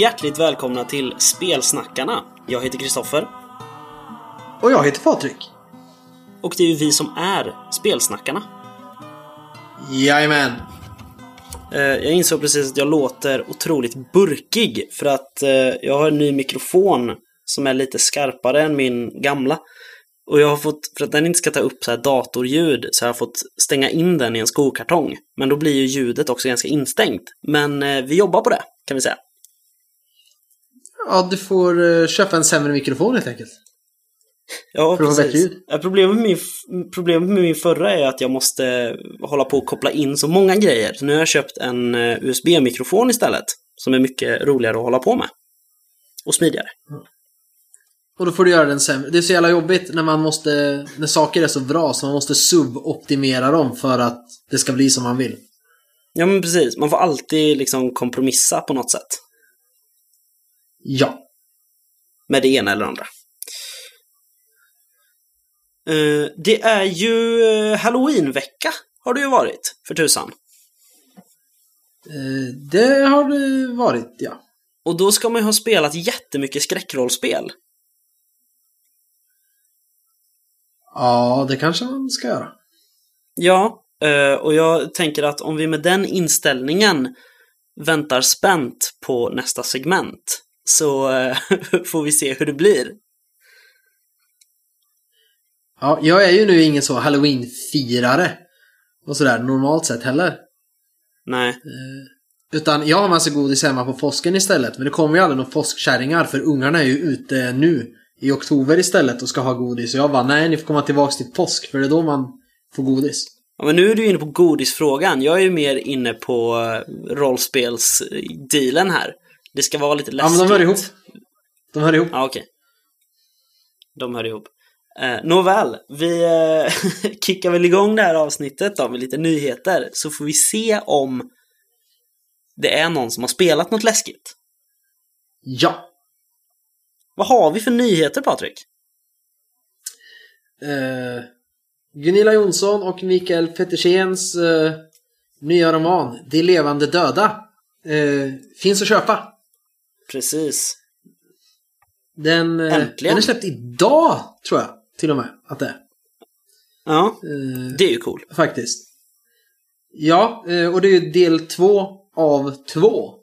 Hjärtligt välkomna till Spelsnackarna. Jag heter Kristoffer. Och jag heter Patrik. Och det är ju vi som är Spelsnackarna. Jajamän. Eh, Jag insåg precis att jag låter otroligt burkig för att eh, jag har en ny mikrofon som är lite skarpare än min gamla. Och jag har fått, för att den inte ska ta upp så här datorljud, så har jag fått stänga in den i en skokartong. Men då blir ju ljudet också ganska instängt. Men eh, vi jobbar på det, kan vi säga. Ja, du får eh, köpa en sämre mikrofon helt enkelt. Ja, För precis. Problemet med, min, problemet med min förra är att jag måste hålla på och koppla in så många grejer. Så nu har jag köpt en eh, USB-mikrofon istället. Som är mycket roligare att hålla på med. Och smidigare. Och då får du göra den sämre. Det är så jävla jobbigt när man måste, när saker är så bra så man måste suboptimera dem för att det ska bli som man vill. Ja, men precis. Man får alltid liksom kompromissa på något sätt. Ja. Med det ena eller andra. Eh, det är ju eh, Halloween-vecka har det ju varit, för tusan. Eh, Det har det varit, ja. Och då ska man ju ha spelat jättemycket skräckrollspel. Ja, det kanske man ska göra. Ja, och jag tänker att om vi med den inställningen väntar spänt på nästa segment så eh, får vi se hur det blir. Ja, jag är ju nu ingen så halloween-firare. Och sådär normalt sett heller. Nej, Utan jag har massa godis hemma på påsken istället. Men det kommer ju aldrig några påskkärringar för ungarna är ju ute nu i oktober istället och ska ha godis. Och jag bara, nej ni får komma tillbaks till påsk för det är då man får godis. ja, men nu är du inne på godisfrågan. Jag är ju mer inne på eh, rollspelsdealen här. Det ska vara lite Ja läskigt. men de hör ihop. De hör ihop. Ja, okej. De hör ihop. Eh, nåväl, vi eh, kickar väl igång det här avsnittet då med lite nyheter så får vi se om det är någon som har spelat något läskigt. Ja. Vad har vi för nyheter Patrik? Eh, Gunilla Jonsson och Mikael Petersens eh, nya roman De levande döda eh, finns att köpa. Precis. Den, eh, Äntligen. den är släppt idag tror jag till och med att det är. Ja, Eh, det är ju cool. Faktiskt. Ja, eh, och det är ju del två av två.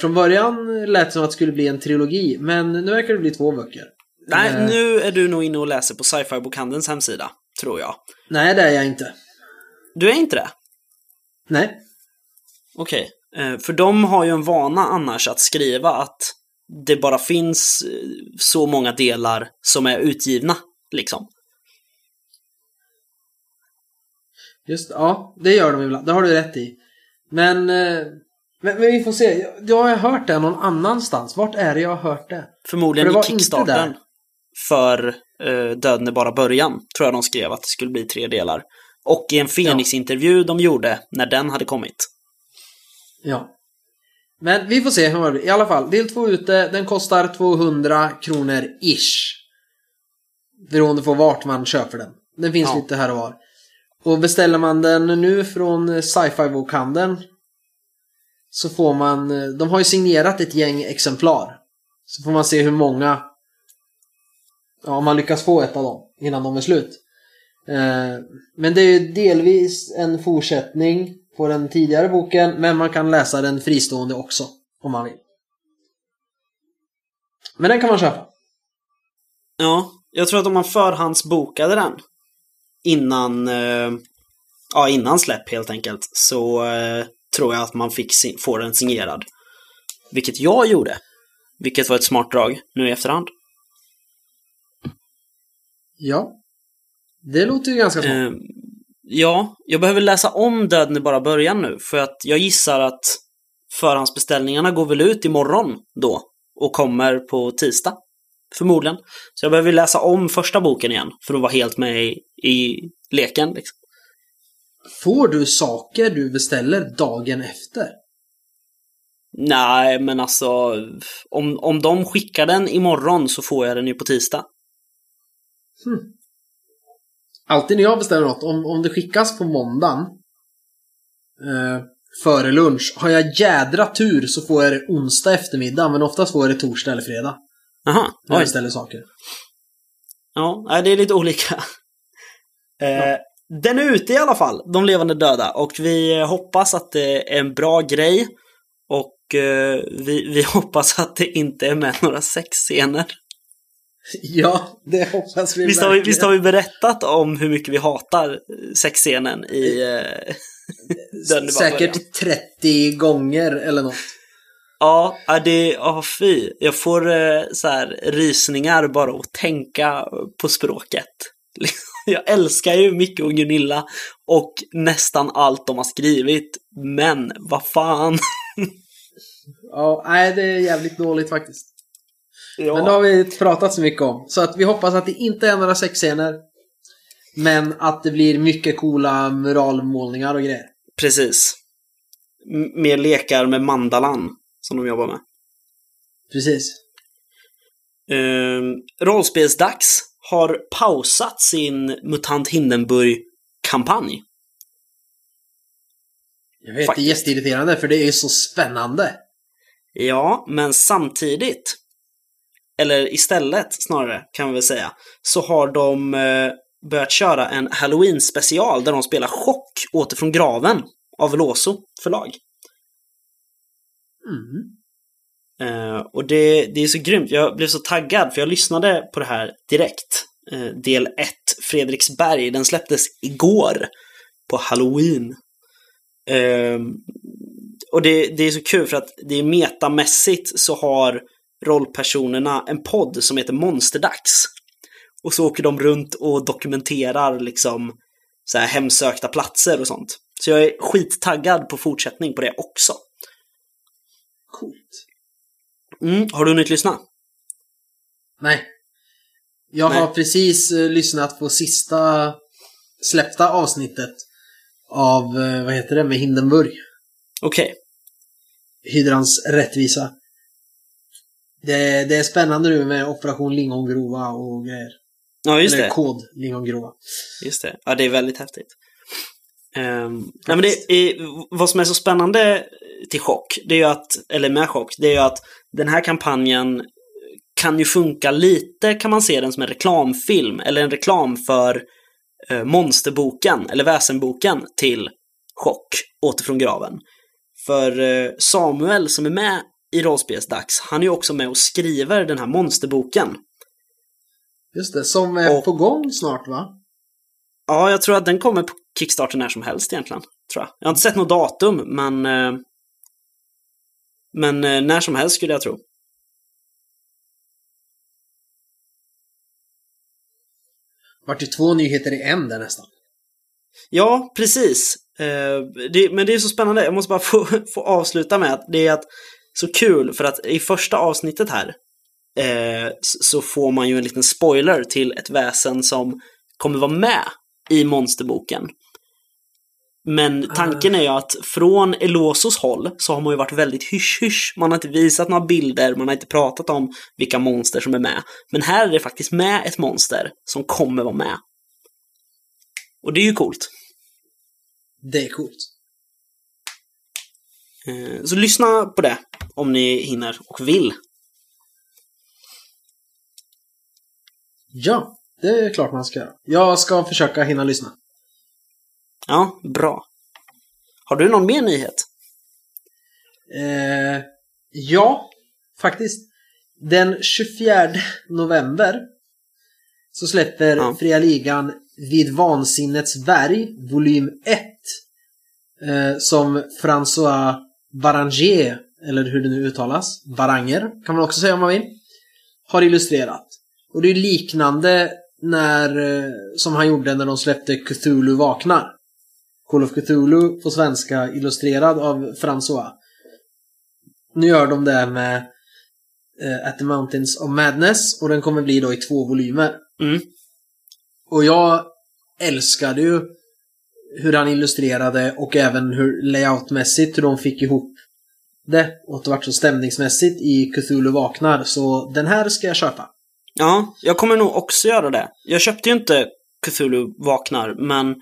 Från början lät det som att det skulle bli en trilogi, men nu verkar det bli två böcker. Nej, Eh, nu är du nog inne och läser på sci-fi bokhandelns hemsida, tror jag. Nej, det är jag inte. Du är inte det? Nej. Okej. Eh, För de har ju en vana annars att skriva att det bara finns eh, så många delar som är utgivna, liksom. Just ja, det gör de ibland. Det har du rätt i. Men, eh, men, men vi får se. Jag, jag har hört det någon annanstans. Vart är det jag har hört det? Förmodligen För det i Kickstarten. För eh, Döden är bara början, tror jag de skrev att det skulle bli tre delar. Och i en Fenix-intervju de gjorde när den hade kommit. Ja. Men vi får se hur det blir. I alla fall, del två ute. Den kostar 200 kronor ish. Beroende på vart man köper den. Den finns Ja. lite här och var. Och beställer man den nu från sci-fi bokhandeln så får man, eh, de har ju signerat ett gäng exemplar. Så får man se hur många, ja om man lyckas få ett av dem innan de är slut. Eh, Men det är ju delvis en fortsättning på den tidigare boken, men man kan läsa den fristående också om man vill. Men den kan man köpa. Ja, jag tror att om man förhandsbokade den innan, eh, ja, innan släpp helt enkelt, så eh, tror jag att man fick si- få den signerad. Vilket jag gjorde. Vilket var ett smart drag nu i efterhand. Ja. Det låter ju ganska smart. Eh, ja, jag behöver läsa om Döden är bara början nu, för att jag gissar att förhandsbeställningarna går väl ut imorgon då och kommer på tisdag. Förmodligen. Så jag behöver läsa om första boken igen för att vara helt med i, i leken. Liksom. Får du saker du beställer dagen efter? Nej, men alltså om, om de skickar den imorgon så får jag den ju på tisdag. Alltid när jag beställer något, om, om det skickas på måndagen eh, före lunch. Har jag jädra tur så får jag det onsdag eftermiddag, men oftast får jag det torsdag eller fredag. Aha, När jag beställer saker. Ja, det är lite olika. Eh, Den är ute i alla fall, De levande döda, och vi hoppas att det är en bra grej. Och eh, vi, vi hoppas att det inte är med några sexscener. Ja, det hoppas vi Visst har, vi, visst har vi berättat om hur mycket vi hatar sexscenen i eh, börjar? Säkert 30 gånger eller något. Ja, det, ja fy. Jag får eh, så här rysningar bara att tänka på språket. Jag älskar ju Micke och Gunilla och nästan allt de har skrivit. Men vad fan. Ja, nej, det är jävligt dåligt faktiskt. Ja. Men det har vi pratat så mycket om. Så att vi hoppas att det inte är några sexscener. Men att det blir mycket coola muralmålningar och grejer. Precis. M- mer lekar med mandalan som de jobbar med. Precis. Ehm, rollspelsdags har pausat sin MUTANT Hindenburg-kampanj. Jag vet, det är Faktiskt. jätteirriterande för det är ju så spännande. Ja, men samtidigt, eller istället snarare kan vi väl säga, så har de eh, börjat köra en Halloween-special där de spelar Chock åter från graven av Låso förlag. Mm. Eh, och det, det är så grymt. Jag blev så taggad för jag lyssnade på det här direkt. Eh, del 1, Fredriksberg, den släpptes igår på Halloween. Eh, och det, det är så kul för att det är metamässigt så har rollpersonerna en podd som heter Monsterdags. Och så åker de runt och dokumenterar liksom så här hemsökta platser och sånt. Så jag är skittaggad på fortsättning på det också. Coolt. Mm, har du hunnit lyssna? Nej. Jag Nej. har precis eh, lyssnat på sista släppta avsnittet av, eh, vad heter det, med Hindenburg. Okej. Hydrans rättvisa. Det, det är spännande nu med Operation Lingongrova och grejer. Ja, just Eller det. kod Lingongrova. Just det. Ja, det är väldigt häftigt. Um, nej, men det är, vad som är så spännande till chock, det är ju att, eller med chock, det är ju att den här kampanjen kan ju funka lite, kan man se den som en reklamfilm, eller en reklam för eh, monsterboken, eller väsenboken till chock, åter från graven. För eh, Samuel som är med i Rollspelsdags, han är ju också med och skriver den här monsterboken. Just det, som är Och- på gång snart va? Ja, jag tror att den kommer på Kickstarter när som helst egentligen. Tror jag. jag har inte sett något datum, men... eh, Men eh, när som helst skulle jag tro. Vart ju två nyheter i en där nästan. Ja, precis. Eh, det, men det är så spännande. Jag måste bara få, få avsluta med att det är att så kul för att i första avsnittet här eh, så får man ju en liten spoiler till ett väsen som kommer vara med i monsterboken. Men tanken är ju att från Elosos håll så har man ju varit väldigt hysch-hysch. Man har inte visat några bilder, man har inte pratat om vilka monster som är med. Men här är det faktiskt med ett monster som kommer vara med. Och det är ju coolt. Det är coolt. Eh, Så lyssna på det om ni hinner och vill. Ja, det är klart man ska göra. Jag ska försöka hinna lyssna. Ja, bra. Har du någon mer nyhet? Eh, ja, faktiskt. Den 24 november så släpper Ja. Fria Ligan Vid vansinnets berg, volym 1. Eh, som François Baranger, eller hur det nu uttalas, Baranger kan man också säga om man vill, har illustrerat. Och det är liknande när, eh, som han gjorde när de släppte Cthulhu vaknar. Call of Cthulhu på svenska illustrerad av François. Nu gör de det med eh, At the Mountains of Madness och den kommer bli då i två volymer. Mm. Och jag älskade ju hur han illustrerade och även hur layoutmässigt hur de fick ihop det. Och att det vart så stämningsmässigt i Cthulhu vaknar. Så den här ska jag köpa. Ja, jag kommer nog också göra det. Jag köpte ju inte Cthulhu vaknar, men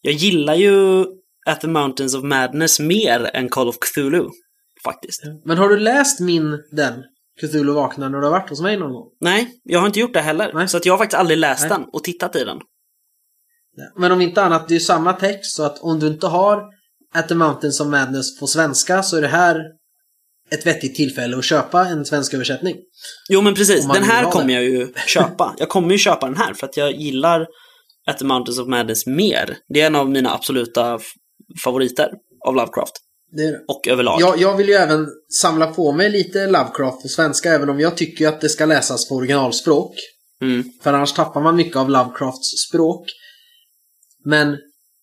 jag gillar ju At the Mountains of Madness mer än Call of Cthulhu. Faktiskt. Men har du läst min, den? Cthulhu vaknar när du har varit hos mig någon gång? Nej, jag har inte gjort det heller. Nej. Så att jag har faktiskt aldrig läst Nej. den och tittat i den. Men om inte annat, det är ju samma text så att om du inte har At the Mountains of Madness på svenska så är det här ett vettigt tillfälle att köpa en svensk översättning. Jo men precis, den här kommer jag ju köpa. Jag kommer ju köpa den här för att jag gillar At the Mountains of Madness mer. Det är en av mina absoluta favoriter av Lovecraft. Det är det. Och överlag. Jag, jag vill ju även samla på mig lite Lovecraft på svenska även om jag tycker att det ska läsas på originalspråk. Mm. För annars tappar man mycket av Lovecrafts språk. Men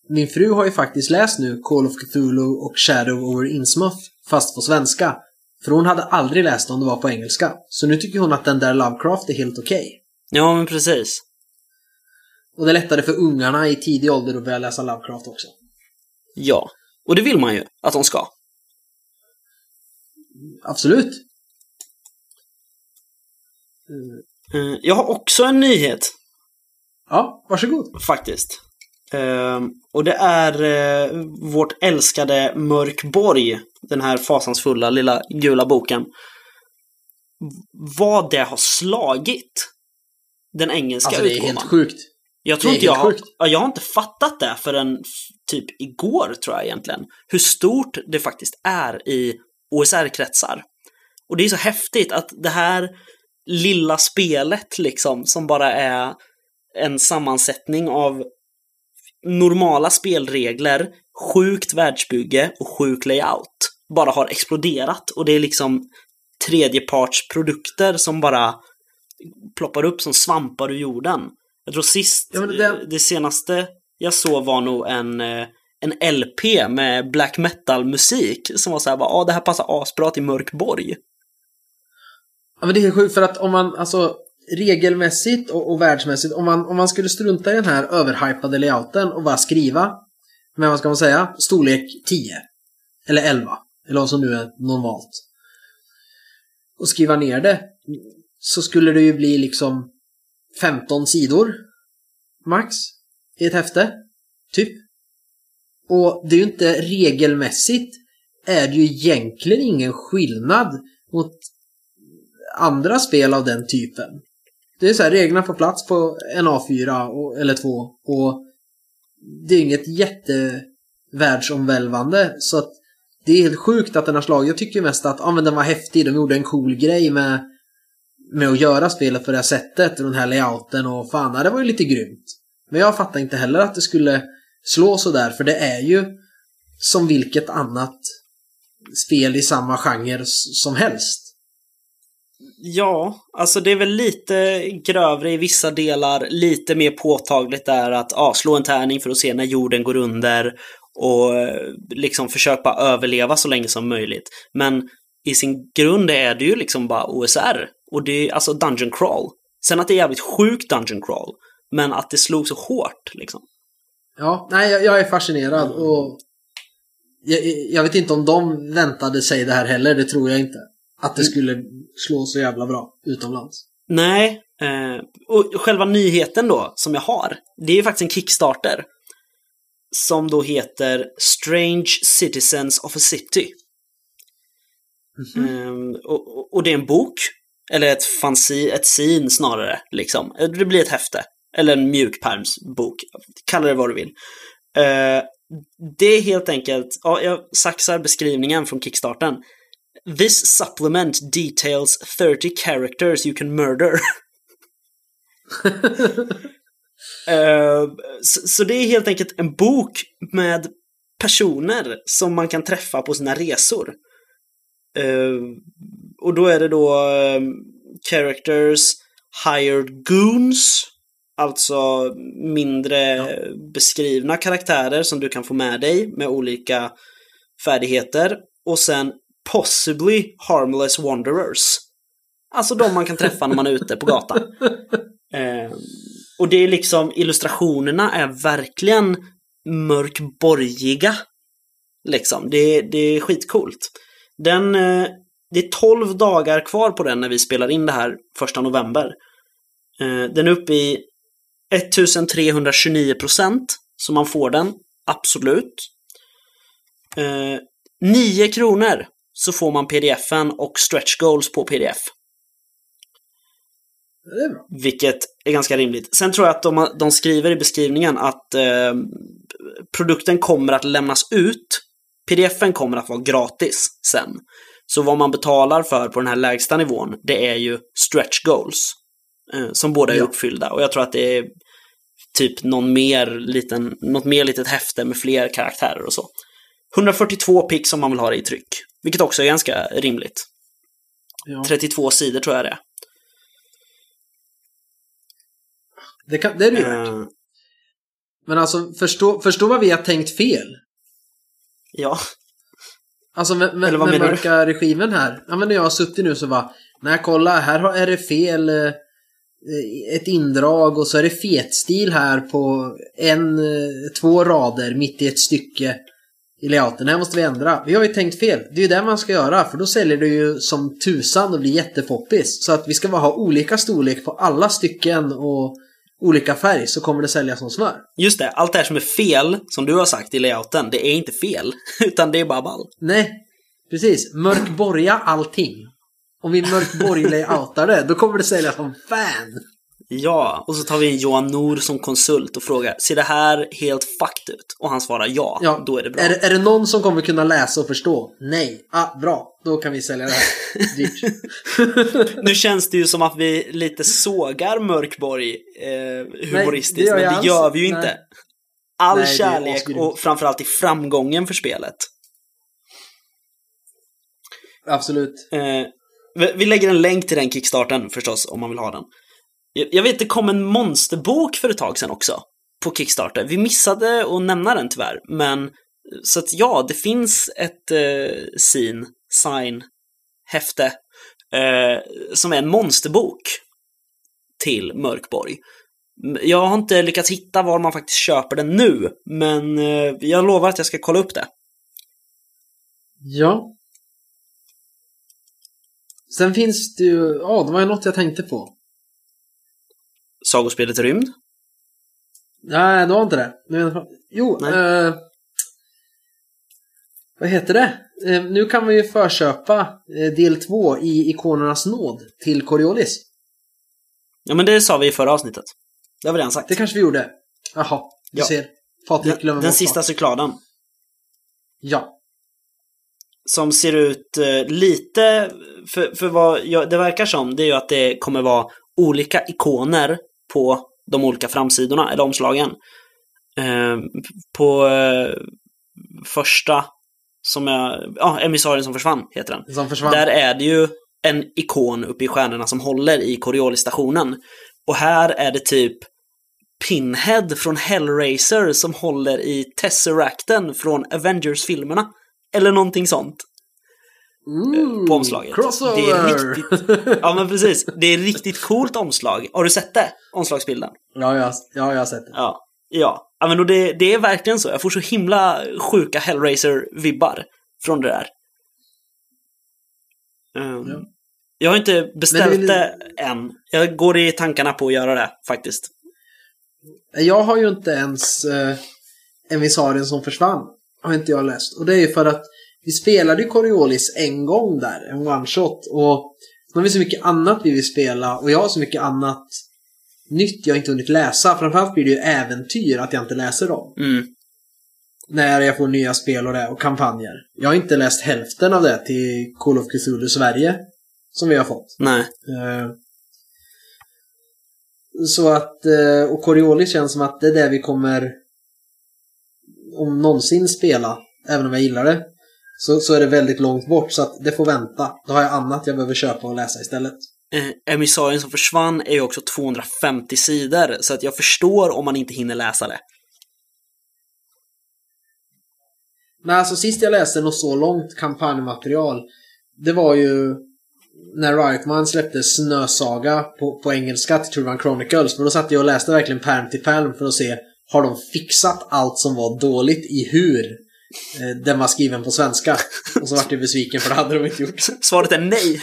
min fru har ju faktiskt läst nu Call of Cthulhu och Shadow over Innsmouth fast på svenska. För hon hade aldrig läst om det var på engelska. Så nu tycker hon att den där Lovecraft är helt okej. Ja men precis. Och det är lättare för ungarna i tidig ålder att börja läsa Lovecraft också. Ja. Och det vill man ju att de ska. Absolut. Eh, Jag har också en nyhet Ja, varsågod. faktiskt. Eh, och det är eh, vårt älskade Mörkborg. Den här fasansfulla lilla gula boken. Vad det har slagit den engelska Alltså det är utgåvan. helt sjukt. Jag tror inte jag har, jag har inte fattat det förrän typ igår tror jag egentligen. Hur stort det faktiskt är i OSR-kretsar. Och det är så häftigt att det här lilla spelet liksom som bara är en sammansättning av normala spelregler, sjukt världsbygge och sjuk layout bara har exploderat och det är liksom tredjepartsprodukter som bara ploppar upp som svampar ur jorden. Jag tror sist, Ja, det- det... senaste jag såg var nog en, eh, en LP med black metal-musik som var så här, bara, ah, det här passar asbra till Mörkborg. Ja, men det är sjukt för att om man, alltså regelmässigt och, och världsmässigt, om man, om man skulle strunta i den här överhypade layouten och bara skriva med, vad ska man säga, storlek 10. Eller 11. Eller vad som nu är normalt. Och skriva ner det. Så skulle det ju bli liksom 15 sidor. Max. I ett häfte. Typ. Och det är ju inte regelmässigt är det ju egentligen ingen skillnad mot andra spel av den typen. Det är så här, reglerna på plats på en A4 och, eller två och det är inget jättevärldsomvälvande så att det är helt sjukt att den har slagit. Jag tycker mest att ja, men den var häftig, de gjorde en cool grej med, med att göra spelet på det här sättet och den här layouten och fan, ja, det var ju lite grymt. Men jag fattar inte heller att det skulle slå sådär för det är ju som vilket annat spel i samma genre som helst. Ja, alltså det är väl lite grövre i vissa delar, lite mer påtagligt där att ah, slå en tärning för att se när jorden går under och eh, liksom försöka överleva så länge som möjligt. Men i sin grund är det ju liksom bara OSR och det är alltså Dungeon Crawl. Sen att det är jävligt sjukt Dungeon Crawl, men att det slog så hårt liksom. Ja, nej, jag, jag är fascinerad och jag, jag vet inte om de väntade sig det här heller, det tror jag inte. Att det skulle slå så jävla bra utomlands. Nej, eh, och själva nyheten då som jag har, det är ju faktiskt en Kickstarter. Som då heter Strange Citizens of a City. Ehm, och, och- och det är en bok, eller ett fanzi, ett sin snarare, liksom. Det blir ett häfte. Eller en mjukpärmsbok. Kalla det vad du vill. Eh, det är helt enkelt, ja, jag saxar beskrivningen från Kickstarten. This supplement details 30 characters you can murder. Eh, så, så det är helt enkelt en bok med personer som man kan träffa på sina resor. Eh, och då är det då eh, characters, hired goons, alltså mindre beskrivna karaktärer som du kan få med dig med olika färdigheter. Och sen possibly harmless wanderers. Alltså de man kan träffa när man är ute på gatan. Eh, och det är liksom, illustrationerna är verkligen mörkborgiga. Liksom, det, det är skitcoolt. Den, eh, det är 12 dagar kvar på den när vi spelar in det här första november. Eh, den är uppe i 1329 procent, så man får den, absolut. Eh, 9 kronor så får man pdf-en och stretch goals på pdf. Är. Vilket är ganska rimligt. Sen tror jag att de, de skriver i beskrivningen att eh, produkten kommer att lämnas ut. Pdf-en kommer att vara gratis sen. Så vad man betalar för på den här lägsta nivån, det är ju stretch goals. Eh, som båda är Ja. uppfyllda. Och jag tror att det är typ någon mer liten, något mer litet häfte med fler karaktärer och så. 142 pix om man vill ha det i tryck. Vilket också är ganska rimligt. Ja. 32 sidor tror jag det är. Det, kan, det är det ju värt. Eh, Men alltså, förstå, förstå vad vi har tänkt fel. ja, Alltså med, med, Eller vad med menar du? mörka regimen här. Ja men när jag har suttit nu så bara, nej kolla här har- är det fel. eh, Ett indrag och så är det fetstil här på en, eh, två rader mitt i ett stycke i layouten. Det här måste vi ändra. Vi har ju tänkt fel. Det är ju det man ska göra för då säljer det ju som tusan och blir jättepoppis. Så att vi ska bara ha olika storlek på alla stycken och olika färg så kommer det säljas som smör. just det. Allt det här som är fel, som du har sagt i layouten, det är inte fel. Utan det är bara ball. Nej, precis. Mörkborga allting. Om vi mörkborg-layoutar det, då kommer det säljas som fan. Ja, och så tar vi in Johan Nor som konsult och frågar, ser det här helt fucked ut? Och han svarar ja, Ja, då är det bra. Är, det- är det någon som kommer kunna läsa och förstå? Nej. Ah, bra. Då kan vi sälja det här. Dyrt. Nu känns det ju som att vi lite sågar Mörkborg eh, humoristiskt, det gör men det alls. gör vi ju Nej. inte. All Nej, det är kärlek och framförallt i framgången för spelet. Absolut. Eh, vi lägger en länk till den kickstarten förstås, om man vill ha den. Jag, jag vet, det kom en monsterbok för ett tag sedan också. På Kickstarter. Vi missade att nämna den tyvärr, men så att ja, det finns ett eh, sin, sign, häfte eh, som är en monsterbok till Mörkborg. Jag har inte lyckats hitta var man faktiskt köper den nu, men eh, jag lovar att jag ska kolla upp det. Ja. Sen finns det ju, ja det var ju något jag tänkte på. Sagospelet Rymd. Nej, det var inte det. Jo, eh, vad heter det? Eh, nu kan man ju förköpa eh, del 2 i Ikonernas nåd till Coriolis. Ja, men det sa vi i förra avsnittet. Det har vi redan sagt. Det kanske vi gjorde. Jaha, du Ja. ser. Patrik Den, glömmer den bort sista cykladen. Ja. Som ser ut eh, lite, för, för vad jag, det verkar som, det är ju att det kommer vara olika ikoner på de olika framsidorna, eller omslagen. Eh, på eh, första, som jag, ja, Emissarien som försvann, heter den. Som försvann. Där är det ju en ikon uppe i stjärnorna som håller i Coriolis-stationen. Och här är det typ Pinhead från Hellraiser som håller i Tesseracten från Avengers-filmerna. Eller någonting sånt. Ooh, på omslaget. Crossover! Det är riktigt- Ja men precis. Det är riktigt coolt omslag. Har du sett det? Omslagsbilden? ja, jag, ja, jag har sett det. Ja. Ja. ja men det, det är verkligen så. Jag får så himla sjuka Hellraiser-vibbar från det där. Um, Ja. Jag har inte beställt det det, än. Jag går i tankarna på att göra det faktiskt. Jag har ju inte ens eh, Emissarien som försvann. Har inte jag läst. Och det är ju för att vi spelade ju Coriolis en gång där, en one shot. Och nu har vi så mycket annat vi vill spela och jag har så mycket annat nytt jag inte hunnit läsa. Framförallt blir det ju äventyr att jag inte läser dem. Mm. När jag får nya spel och det och kampanjer. Jag har inte läst hälften av det till Call of Cthulhu Sverige. Som vi har fått. Nej. Eh, Så att, eh, och Coriolis känns som att det är det vi kommer om någonsin spela, även om jag gillar det. Så, så är det väldigt långt bort så att det får vänta. Då har jag annat jag behöver köpa och läsa istället. Eh, Emissarien som försvann är ju också 250 sidor. Så att jag förstår om man inte hinner läsa det. Men alltså sist jag läste något så långt kampanjmaterial Det var ju när Riotman släppte Snösaga på, på engelska till Turban Chronicles. Men då satt jag och läste verkligen pärm till pärm för att se Har de fixat allt som var dåligt i hur den var skriven på svenska? Och så vart jag besviken för det hade de inte gjort. Svaret är nej.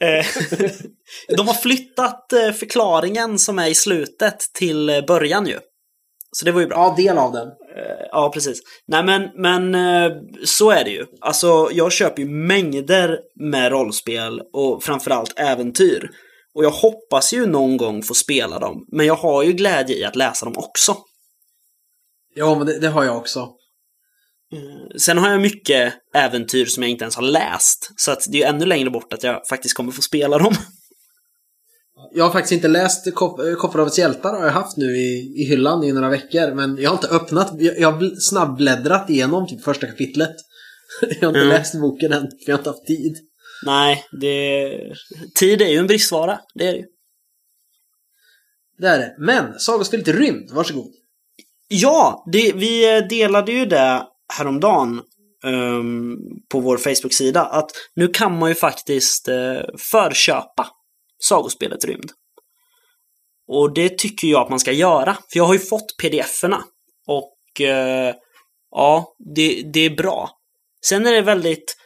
Eh, De har flyttat eh, förklaringen som är i slutet till eh, början ju. Så det var ju bra. Ja, del av den. Eh, Ja, precis. Nej, men, men eh, så är det ju. Alltså, jag köper ju mängder med rollspel och framförallt äventyr. Och jag hoppas ju någon gång få spela dem, men jag har ju glädje i att läsa dem också. Ja, men det, det har jag också. Sen har jag mycket äventyr som jag inte ens har läst, så att det är ännu längre bort att jag faktiskt kommer få spela dem. Jag har faktiskt inte läst Kop- Kopparhavets hjältar har jag haft nu i, i hyllan i några veckor. Men jag har inte öppnat, jag, har bl- snabbbläddrat igenom typ första kapitlet. Jag har inte Mm. läst boken än, för jag har inte haft tid. Nej, det... Tid är ju en bristvara, det är det ju. Det är det. Men, sagospelet Rymd, varsågod. Ja, det, vi eh, delade ju det häromdagen ehm, på vår Facebook-sida att nu kan man ju faktiskt uh, förköpa sagospelet Rymd. Och det tycker jag att man ska göra, för jag har ju fått pdf-erna. Och eh, ja, det, det är bra. Sen är det väldigt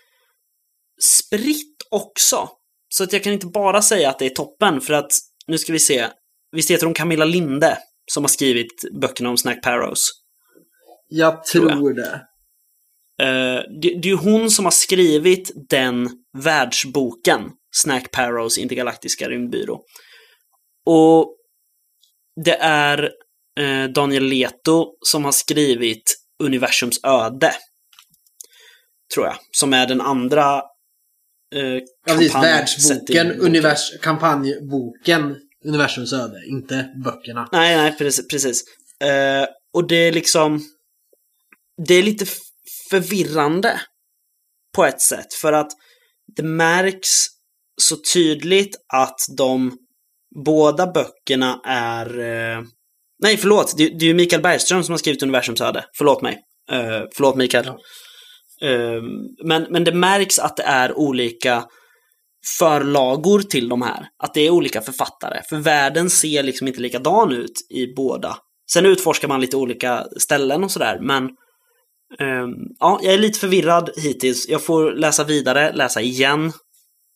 spritt också. Så att jag kan inte bara säga att det är toppen, för att nu ska vi se. Visst heter hon Camilla Linde som har skrivit böckerna om Snack Parrows? Jag Tror tror, jag. det. Eh, det, det är hon som har skrivit den världsboken, Snack Parrows intergalaktiska rymdbyrå. Och det är eh, Daniel Leto som har skrivit Universums öde. Tror jag. Som är den andra eh, Ja, precis. Världsboken, univers, kampanjboken, universums öde, inte böckerna. Nej, nej, precis. precis. Eh, och det är liksom... Det är lite förvirrande på ett sätt. För att det märks så tydligt att de båda böckerna är... Eh, nej, förlåt. Det, det är ju Mikael Bergström som har skrivit Universums öde. Förlåt mig. Eh, förlåt Mikael. Eh, men, men det märks att det är olika förlagor till de här. Att det är olika författare. För världen ser liksom inte likadan ut i båda. Sen utforskar man lite olika ställen och sådär, men ja, jag är lite förvirrad hittills. Jag får läsa vidare, läsa igen.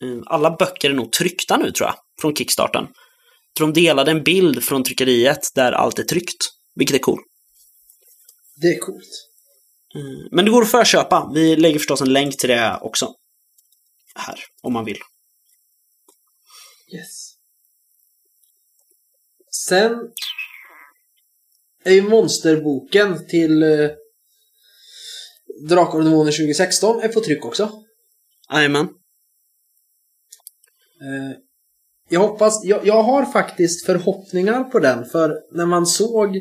Ehm, alla böcker är nog tryckta nu tror jag, från Kickstarten. Tror de delade en bild från tryckeriet där allt är tryckt, vilket är cool. Det är coolt. Mm, Men det går att förköpa. Vi lägger förstås en länk till det också. Här, om man vill. Yes. Sen är ju monsterboken till eh, Drakar och Demoner 2016 är på tryck också. Jajamän. Eh, jag hoppas, jag, jag har faktiskt förhoppningar på den för när man såg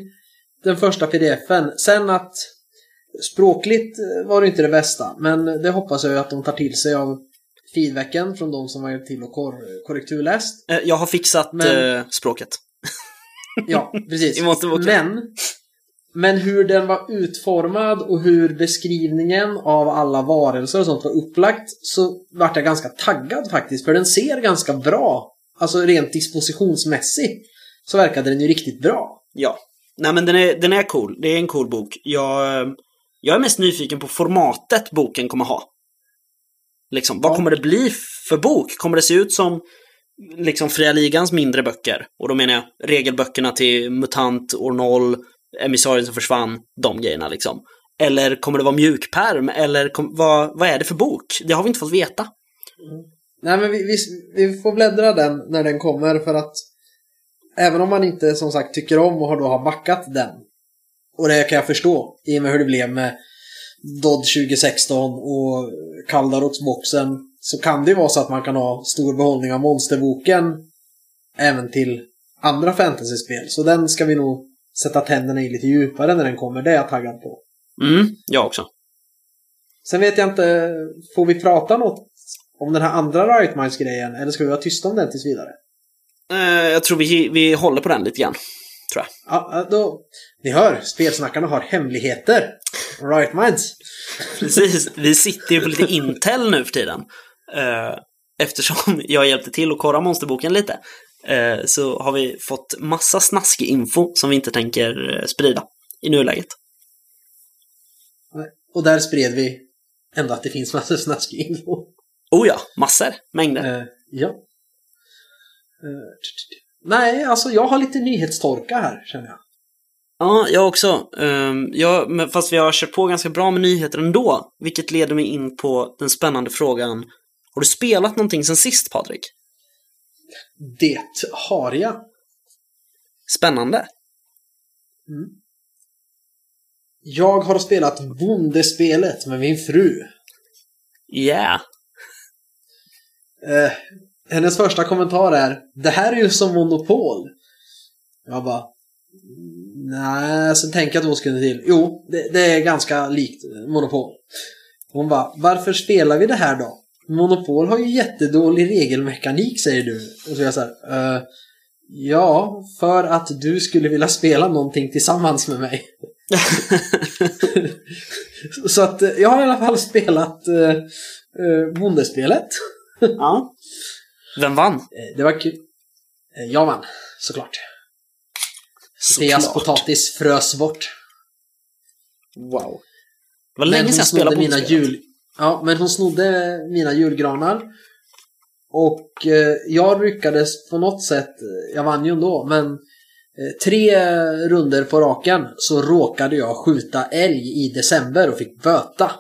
den första pdfen, sen att språkligt eh, var det inte det bästa, men det hoppas jag att de tar till sig av feedbacken från de som har hjälpt till och kor- korrekturläst. Eh, Jag har fixat Men- språket. Ja, precis. Men, men hur den var utformad och hur beskrivningen av alla varelser och sånt var upplagt så vart jag ganska taggad faktiskt. För den ser ganska bra. Alltså rent dispositionsmässigt så verkade den ju riktigt bra. Ja. Nej men den är, den är cool. Det är en cool bok. Jag, jag är mest nyfiken på formatet boken kommer ha. Liksom, vad kommer det bli för bok? Kommer det se ut som liksom Fria Ligans mindre böcker? Och då menar jag regelböckerna till MUTANT, år 0, Emissarien som försvann, de grejerna liksom. Eller kommer det vara mjukperm? Eller kom, vad, vad är det för bok? Det har vi inte fått veta. Mm. Nej men vi, vi, vi får bläddra den när den kommer för att även om man inte som sagt tycker om och har då har backat den och det kan jag förstå i och med hur det blev med Dodd 2016 och Kaldarotsboxen så kan det ju vara så att man kan ha stor behållning av monsterboken även till andra fantasyspel. Så den ska vi nog sätta tänderna i lite djupare när den kommer. Det är jag taggad på. Mm, jag också. Sen vet jag inte, får vi prata något om den här andra Riot Minds-grejen eller ska vi vara tysta om den tills vidare? Eh, jag tror vi, vi håller på den lite grann. Tror jag. Ja, då, ni hör, spelsnackarna har hemligheter. Riot Minds. Precis, vi sitter ju på lite Intel nu för tiden. Eh, eftersom jag hjälpte till att korra monsterboken lite. Eh, så har vi fått massa snaskig info som vi inte tänker eh, sprida i nuläget. Och där spred vi ändå att det finns massor snaskig info. Oh ja, massor, mängder. Eh, ja. Eh, nej, alltså jag har lite nyhetstorka här känner jag. Ja, jag också. Um, jag, men fast vi har kört på ganska bra med nyheter ändå. Vilket leder mig in på den spännande frågan. Har du spelat någonting sen sist, Patrik? Det har jag. Spännande. Mm. Jag har spelat Bondespelet med min fru. Yeah. Eh, hennes första kommentar är Det här är ju som Monopol. Jag bara Nej, sen tänker jag två sekunder till. Jo, det, det, är ganska likt Monopol. Hon bara Varför spelar vi det här då? Monopol har ju jättedålig regelmekanik säger du. Och så är jag så här, uh, Ja, för att du skulle vilja spela någonting tillsammans med mig. så att eh, jag har i alla fall spelat uh, uh, Bondespelet. ja. Vem vann? Det var kul. Jag vann, såklart. Deras potatis frös bort. Wow. Det var länge sedan jag spelade mina jul... Ja, men hon snodde mina julgranar. Och eh, jag lyckades på något sätt, jag vann ju ändå, men eh, tre runder på raken så råkade jag skjuta älg i december och fick böta.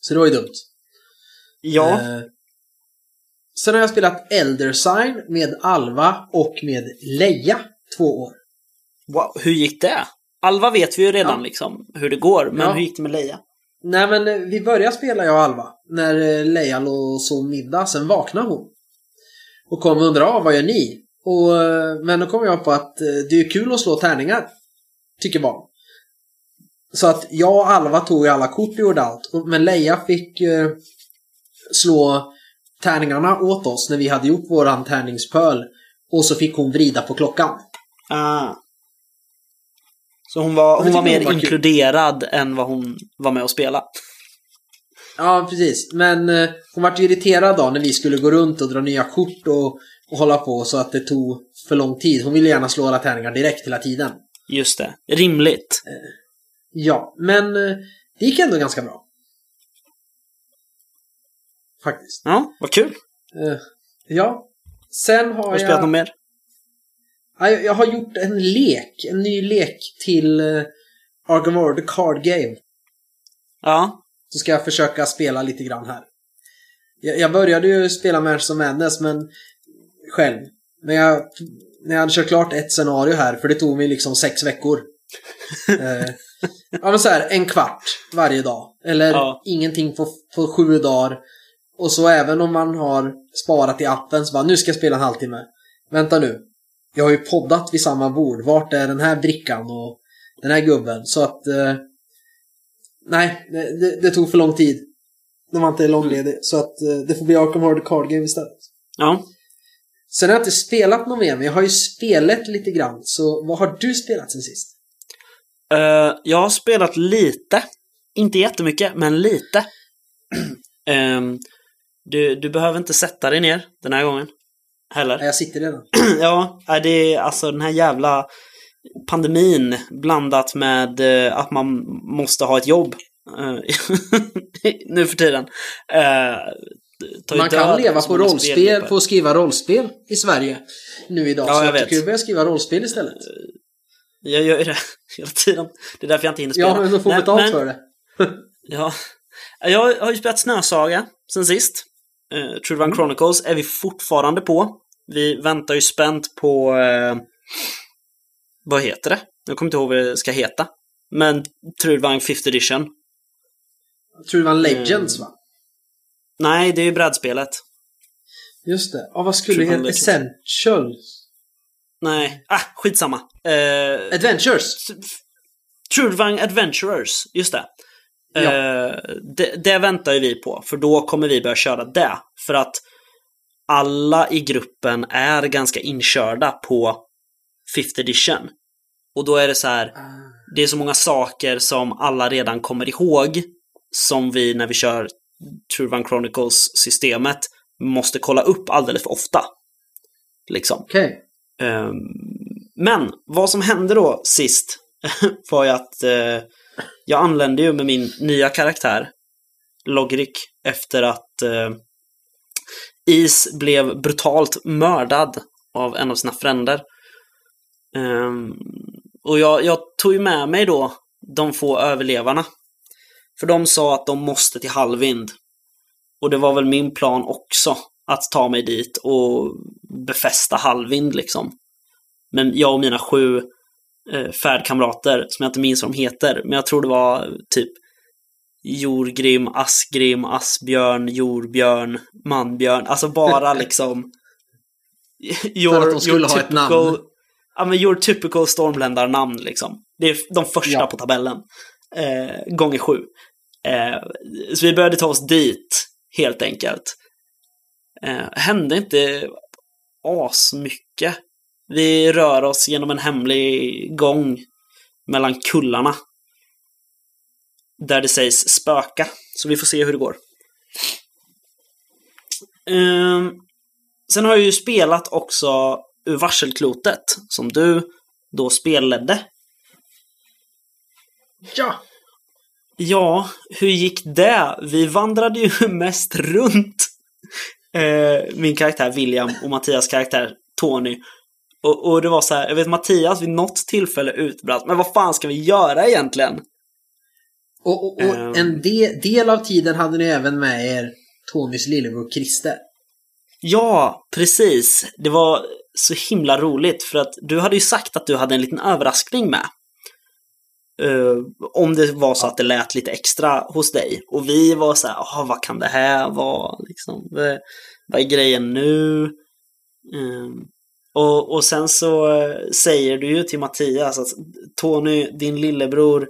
Så det var ju dumt. Ja. Eh, sen har jag spelat Elder Sign med Alva och med Leia två år. Wow, hur gick det? Alva vet vi ju redan ja. liksom hur det går, men ja. hur gick det med Leia? Nej men eh, vi började spela jag och Alva när eh, Leia låg och sov middag, sen vaknade hon. Och kom och undrade, ah, vad gör ni? Och, eh, men då kom jag på att det är kul att slå tärningar. Tycker barn. Så att jag och Alva tog ju alla kort och gjorde allt. Men Leia fick eh, slå tärningarna åt oss när vi hade gjort våran tärningspöl. Och så fick hon vrida på klockan. Ah. Så hon var, hon var mer hon var inkluderad kul. än vad hon var med och spela. Ja, precis. Men eh, hon vart irriterad då när vi skulle gå runt och dra nya kort och, och hålla på så att det tog för lång tid. Hon ville gärna slå alla tärningar direkt hela tiden. Just det. Rimligt. Eh, ja, men eh, det gick ändå ganska bra. Faktiskt. Ja, vad kul. Eh, ja. Sen har, har jag... spelat något mer? Jag har gjort en lek, en ny lek till uh, Arkham Horror, The Card Game. Ja. Så ska jag försöka spela lite grann här. Jag, började ju spela Manchester of Madness, men själv. Men jag, när jag hade kört klart ett scenario här, för det tog mig liksom sex veckor. uh, ja men så här, en kvart varje dag. Eller ja. ingenting på, på sju dagar. Och så även om man har sparat i appen så bara, nu ska jag spela en halvtimme. Vänta nu, jag har ju poddat vid samma bord. Vart är den här brickan och den här gubben? Så att... Eh, nej, det, det, tog för lång tid. När man inte är långledig. Så att eh, det får bli Arkham Horror Card Game istället. Ja. Sen har jag inte spelat något mer, men jag har ju spelat lite grann. Så vad har du spelat sen sist? Uh, jag har spelat lite. Inte jättemycket, men lite. um, du, du behöver inte sätta dig ner den här gången heller. Jag sitter redan. ja, det är alltså den här jävla pandemin blandat med eh, att man måste ha ett jobb eh, nu för tiden. Eh, man kan leva på rollspel, på att skriva rollspel i Sverige nu idag. Ja, så jag, jag tycker du börja skriva rollspel istället. Jag gör ju det hela tiden. Det är därför jag inte hinner spela. Ja, men du får betalt men, för det. ja. Jag har ju spelat Snösaga sen sist. Uh, True mm. Chronicles är vi fortfarande på. Vi väntar ju spänt på... Eh, vad heter det? Jag kommer inte ihåg vad det ska heta. Men Trudvang 5th edition. Trudvang Legends mm. va? Nej, det är ju brädspelet. Just det. Ja, vad skulle det heta? Essentials? Nej, ah, skitsamma. Uh, Adventures? Trudvang Adventurers, just det. Ja. Uh, det. Det väntar ju vi på, för då kommer vi börja köra det. För att alla i gruppen är ganska inkörda på 5th edition. Och då är det så här, ah. det är så många saker som alla redan kommer ihåg som vi när vi kör True Run Chronicles-systemet måste kolla upp alldeles för ofta. Liksom. Okay. Ehm, men vad som hände då sist var ju att uh, jag anlände ju med min nya karaktär, Logrik, efter att eh, Is blev brutalt mördad av en av sina fränder. Um, och jag, jag tog ju med mig då de få överlevarna. För de sa att de måste till Halvvind. Och det var väl min plan också, att ta mig dit och befästa Halvvind liksom. Men jag och mina sju färdkamrater, som jag inte minns vad de heter, men jag tror det var typ Jorgrim, Asgrim, Asbjörn, Jorbjörn, Manbjörn. Alltså bara liksom... Your, För att de skulle ha ett namn. Ja, men your typical stormländar-namn liksom. Det är de första ja. på tabellen. Eh, gånger sju. Eh, så vi började ta oss dit, helt enkelt. Eh, hände inte asmycket. Vi rör oss genom en hemlig gång mellan kullarna. Där det sägs spöka. Så vi får se hur det går. Eh, sen har jag ju spelat också ur varselklotet som du då spelledde. Ja! Ja, hur gick det? Vi vandrade ju mest runt. Eh, min karaktär William och Mattias karaktär Tony. Och, och det var så här, jag vet Mattias vid något tillfälle utbrast, men vad fan ska vi göra egentligen? Och, och, och um, en de, del av tiden hade ni även med er Tonys lillebror Christer. Ja, precis. Det var så himla roligt för att du hade ju sagt att du hade en liten överraskning med. Uh, om det var så att det lät lite extra hos dig. Och vi var så här, vad kan det här vara? Liksom, vad, vad är grejen nu? Uh, och, och sen så uh, säger du ju till Mattias att Tony, din lillebror...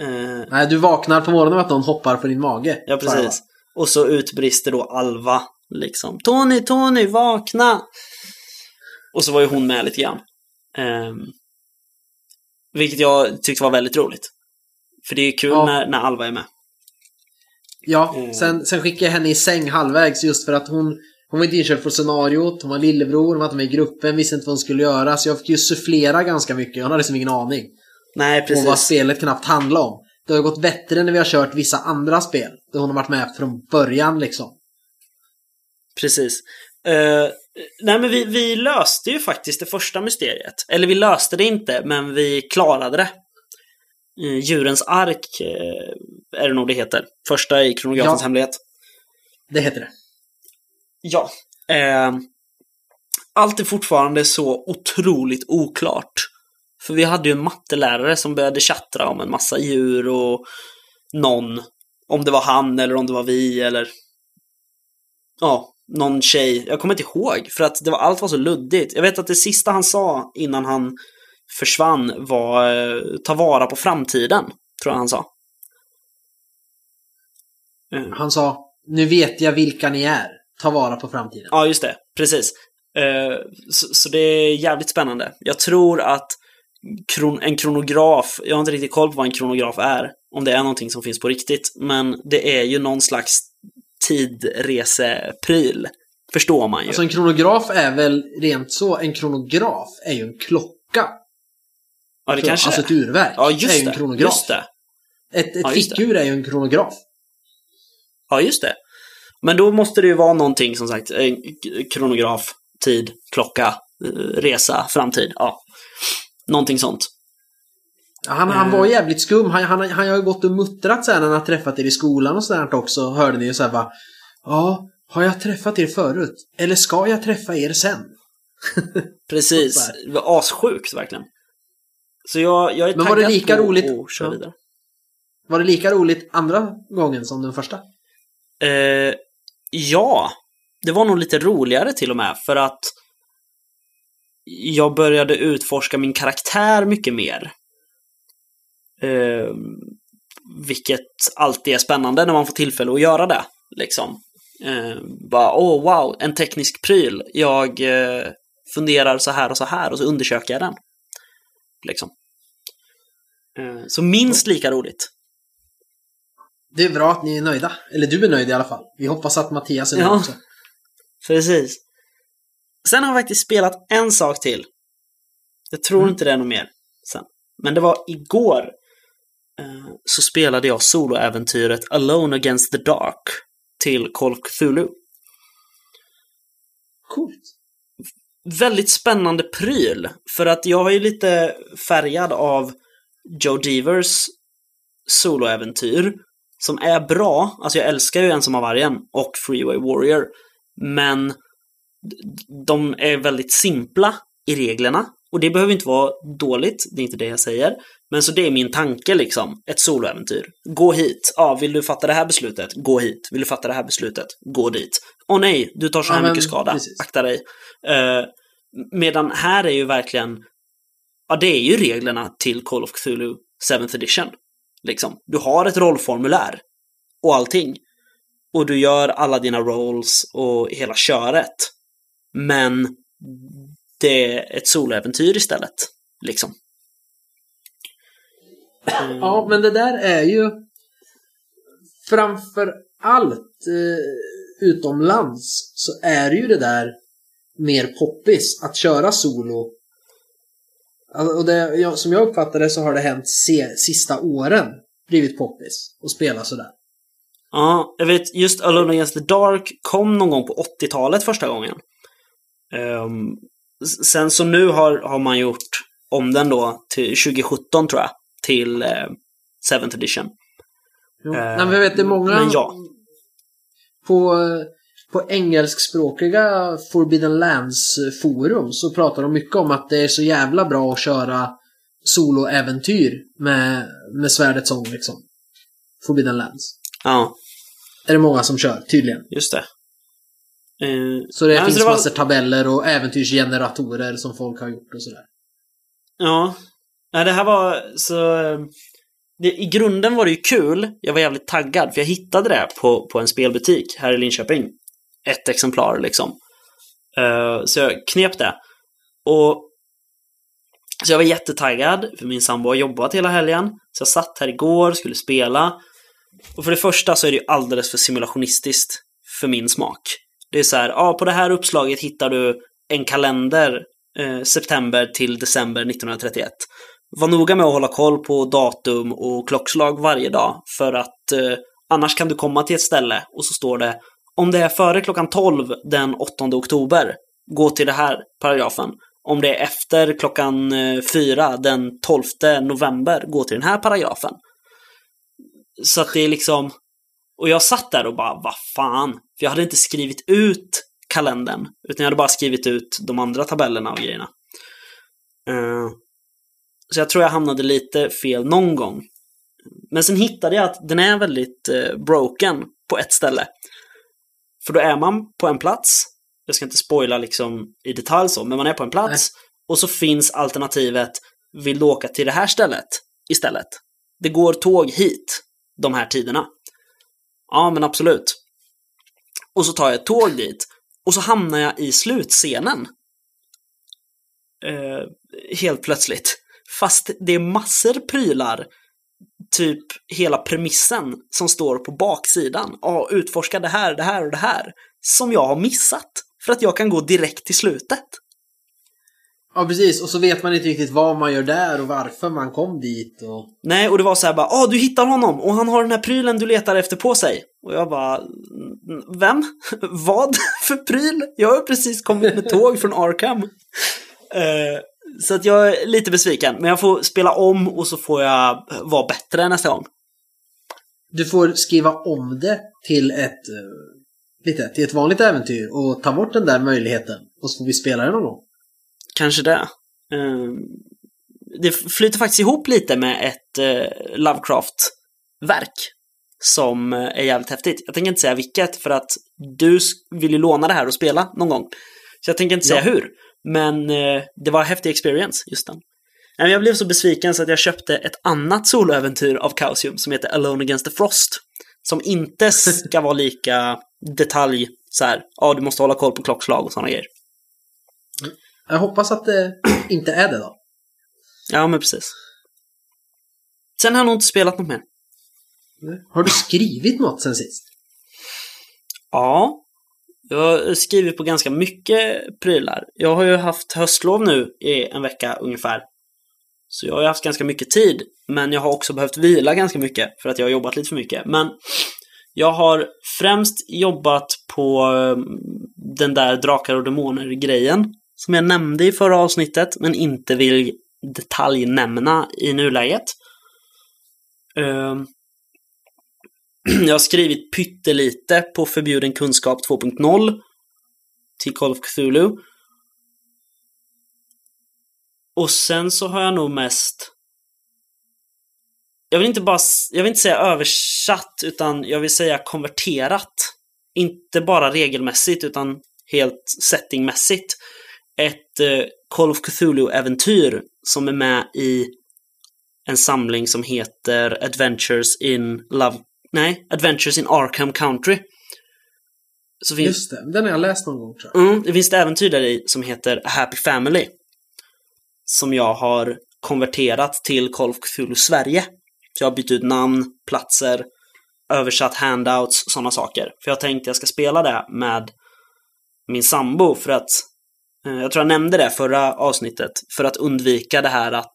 Eh, Nej, du vaknar på morgonen med att någon hoppar på din mage. Ja, precis. Och så utbrister då Alva liksom. Tony, Tony, vakna! Och så var ju hon med lite grann. Um, vilket jag tyckte var väldigt roligt. För det är kul ja. när, när Alva är med. Ja, mm. sen, sen skickade jag henne i säng halvvägs just för att hon, hon var inte inköpt på scenariot, hon var lillebror, hon var inte med i gruppen, visste inte vad hon skulle göra. Så jag fick ju sufflera ganska mycket, hon hade liksom ingen aning. Nej, precis. Och vad spelet knappt handlade om. Det har gått bättre när vi har kört vissa andra spel. Där hon har varit med från början liksom. Precis. Uh, nej men vi, vi löste ju faktiskt det första mysteriet. Eller vi löste det inte, men vi klarade det. Uh, djurens ark uh, är det nog det heter. Första i kronografens ja, hemlighet. Det heter det. Ja. Ehm, allt är fortfarande så otroligt oklart. För vi hade ju en mattelärare som började chattra om en massa djur och någon. Om det var han eller om det var vi eller... Ja, någon tjej, jag kommer inte ihåg, för att det var, allt var så luddigt. Jag vet att det sista han sa innan han försvann var eh, ta vara på framtiden, tror jag han sa. Eh, han sa, nu vet jag vilka ni är, ta vara på framtiden. Ja, just det, precis. Eh, så det är jävligt spännande. Jag tror att en kronograf, jag har inte riktigt koll på vad en kronograf är, om det är någonting som finns på riktigt, men det är ju någon slags tidresepryl. Förstår man ju. Alltså en kronograf är väl rent så, en kronograf är ju en klocka. Ja, det kanske Alltså ett urverk ja, just är ju en kronograf. Just det. Ett, ett ja, fickur är ju en kronograf. Ja, just det. Men då måste det ju vara någonting som sagt, kronograf, tid, klocka, eh, resa, framtid. Ja. Någonting sånt. Han, han var eh. jävligt skum. Han, han, han har ju gått och muttrat sen när han har träffat er i skolan och sådär också. Hörde ni ju såhär bara. Ja, har jag träffat er förut? Eller ska jag träffa er sen? Precis. Det var assjukt verkligen. Så jag, jag är Men var det lika roligt? köra vidare. Var det lika roligt andra gången som den första? Eh, ja, det var nog lite roligare till och med för att jag började utforska min karaktär mycket mer. Eh, vilket alltid är spännande när man får tillfälle att göra det. Liksom. Eh, bara, åh oh, wow, en teknisk pryl. Jag eh, funderar så här och så här och så undersöker jag den. Liksom. Eh, så minst lika roligt. Det är bra att ni är nöjda. Eller du är nöjd i alla fall. Vi hoppas att Mattias är nöjd ja, också. Precis. Sen har jag faktiskt spelat en sak till. Jag tror mm. inte det är något mer sen. Men det var igår Eh, så spelade jag soloäventyret Alone Against the Dark till Call of Cthulhu. Coolt. väldigt spännande pryl. För att jag är ju lite färgad av Joe Devers soloäventyr. Som är bra, alltså jag älskar ju Ensam av vargen och Freeway Warrior. Men de är väldigt simpla i reglerna. Och det behöver inte vara dåligt, det är inte det jag säger. Men så det är min tanke liksom, ett soloäventyr. Gå hit. Ja, vill du fatta det här beslutet? Gå hit. Vill du fatta det här beslutet? Gå dit. Åh nej, du tar så här Ja, mycket skada. precis. Akta dig. Eh, medan här är ju verkligen, ja det är ju reglerna till Call of Cthulhu 7th edition. Liksom. Du har ett rollformulär och allting. Och du gör alla dina rolls och hela köret. Men det är ett soloäventyr istället. Liksom. Mm. Ja, men det där är ju framför allt eh, utomlands så är ju det där mer poppis att köra solo. Alltså, Och det, som jag uppfattar det så har det hänt se, sista åren blivit poppis att spela sådär. Ja, jag vet just Alone Against the Dark kom någon gång på 80-talet första gången. S- sen så nu har, har man gjort om den då till 2017 tror jag, till uh, 7th edition. Jo. Eh, Nej, men jag vet det är många men ja. på, på engelskspråkiga Forbidden Lands forum så pratar de mycket om att det är så jävla bra att köra soloäventyr med, med svärdets sång liksom. Forbidden Lands. Ja, Är det många som kör, tydligen. just det. Eh, Så det finns det var- massor tabeller och äventyrsgeneratorer som folk har gjort och sådär. Ja. Nej, det här var så... eh, Det, I grunden var det ju kul. Jag var jävligt taggad för jag hittade det på, på en spelbutik här i Linköping. Ett exemplar liksom. Eh, så jag knep det. Och så jag var jättetaggad för min sambo har jobbat hela helgen. Så jag satt här igår, skulle spela. Och för det första så är det ju alldeles för simulationistiskt för min smak. Det är så här, ja på det här uppslaget hittar du en kalender eh, september till december 1931. Var noga med att hålla koll på datum och klockslag varje dag för att eh, annars kan du komma till ett ställe och så står det om det är före klockan 12 den 8 oktober, gå till den här paragrafen. Om det är efter klockan eh, 4 den 12 november, gå till den här paragrafen. Så att det är liksom... Och jag satt där och bara, vad fan? För jag hade inte skrivit ut kalendern, utan jag hade bara skrivit ut de andra tabellerna och grejerna. Eh, så jag tror jag hamnade lite fel någon gång. Men sen hittade jag att den är väldigt eh, broken på ett ställe. För då är man på en plats, jag ska inte spoila liksom i detalj så, men man är på en plats och så finns alternativet vill du åka till det här stället istället. Det går tåg hit de här tiderna. Ja, men absolut. Och så tar jag ett tåg dit och så hamnar jag i slutscenen. Eh, helt plötsligt. Fast det är massor prylar, typ hela premissen som står på baksidan. Ja, utforska det här, det här och det här. Som jag har missat. För att jag kan gå direkt till slutet. Ja, precis. Och så vet man inte riktigt vad man gör där och varför man kom dit. Och... Nej, och det var så här bara, ah du hittar honom och han har den här prylen du letar efter på sig. Och jag bara, "Mm, vem? Vad för pryl? Jag har precis kommit med tåg från Arkham. Eh, så att jag är lite besviken, men jag får spela om och så får jag vara bättre nästa gång. Du får skriva om det till ett, eh, lite, till ett vanligt äventyr och ta bort den där möjligheten. Och så får vi spela det någon gång. Kanske det. Eh, det flyter faktiskt ihop lite med ett eh, Lovecraft-verk som eh, är jävligt häftigt. Jag tänker inte säga vilket för att du vill ju låna det här och spela någon gång. Så jag tänker inte säga Ja. hur. Men eh, det var en häftig experience, just den. Jag blev så besviken så att jag köpte ett annat soloäventyr av Chaosium som heter Alone Against the Frost. Som inte ska vara lika detalj så här. Ja, du måste hålla koll på klockslag och sådana grejer. Jag hoppas att det inte är det då. Ja, men precis. Sen har jag nog inte spelat något mer. Har du skrivit något sen sist? Ja, jag har skrivit på ganska mycket prylar. Jag har ju haft höstlov nu i en vecka ungefär. Så jag har ju haft ganska mycket tid. Men jag har också behövt vila ganska mycket för att jag har jobbat lite för mycket. Men jag har främst jobbat på eh, den där Drakar och Demoner-grejen som jag nämnde i förra avsnittet, men inte vill detaljnämna i nuläget. Ehm, Jag har skrivit pyttelite på Förbjuden kunskap 2.0 till Call of Cthulhu. Och sen så har jag nog mest jag vill inte bara, jag vill inte säga översatt, utan jag vill säga konverterat. Inte bara regelmässigt, utan helt settingmässigt. Ett eh, Call of Cthulhu-äventyr som är med i en samling som heter Adventures in Love... Nej, Adventures in Arkham Country. Så finns, Just det, den har jag läst någon gång tror jag. Mm, det finns ett äventyr där i som heter Happy Family. Som jag har konverterat till Call of Cthulhu Sverige. Så jag har bytt ut namn, platser, översatt handouts, sådana saker. För jag tänkte jag ska spela det med min sambo för att eh, jag tror jag nämnde det förra avsnittet, för att undvika det här att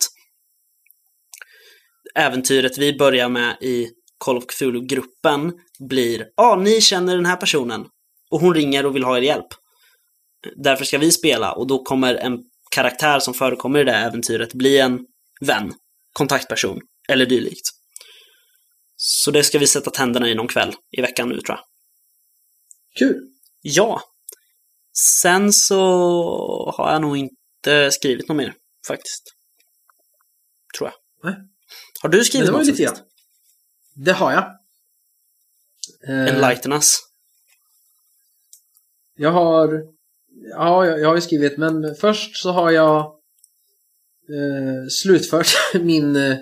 äventyret vi börjar med i Call of Cthulhu-gruppen blir Ja, ah, ni känner den här personen och hon ringer och vill ha er hjälp. Därför ska vi spela och då kommer en karaktär som förekommer i det äventyret bli en vän, kontaktperson eller dylikt. Så det ska vi sätta tänderna i någon kväll i veckan nu tror jag. Kul! Ja. Sen så har jag nog inte skrivit något mer faktiskt. Tror jag. Nej. Har du skrivit något? Det var lite Det har jag. Eh, Enlighten us. Jag har... Ja, jag har ju skrivit, men först så har jag eh, slutfört min eh,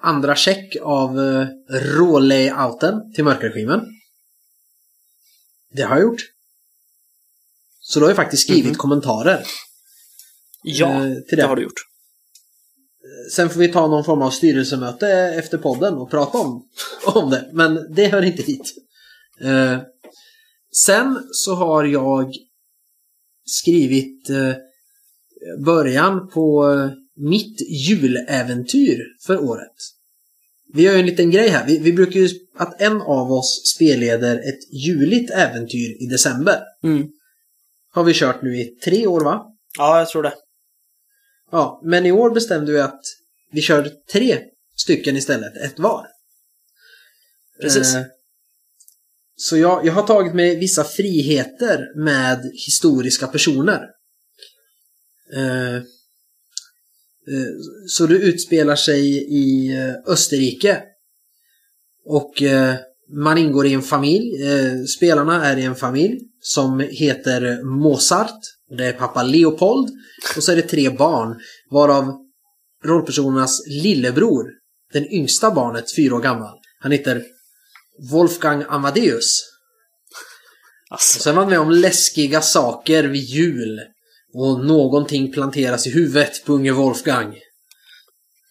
andra check av eh, rålayouten till mörkerskiven. Det har jag gjort. Så då har jag faktiskt skrivit mm -hmm. kommentarer. Ja, eh, till det. det har du gjort. Sen får vi ta någon form av styrelsemöte efter podden och prata om, om det. Men det hör inte hit. Eh, sen så har jag skrivit eh, början på eh, mitt juläventyr för året. Vi gör ju en liten grej här. Vi, vi brukar ju att en av oss spelleder ett juligt äventyr i december. Mm. Har vi kört nu i tre år va? Ja, jag tror det. Ja, men i år bestämde vi att vi kör tre stycken istället, ett var. Precis. Eh, så jag, jag har tagit mig vissa friheter med historiska personer. Eh, Eh, så det utspelar sig i eh, Österrike. Och eh, man ingår i en familj. Spelarna är i en familj som heter Mozart. Det är pappa Leopold. Och så är det tre barn. Varav rollpersonernas lillebror, den yngsta barnet, fyra år gammal. Han heter Wolfgang Amadeus. Alltså. Och så är man med om läskiga saker vid jul. Och någonting planteras i huvudet på unge Wolfgang.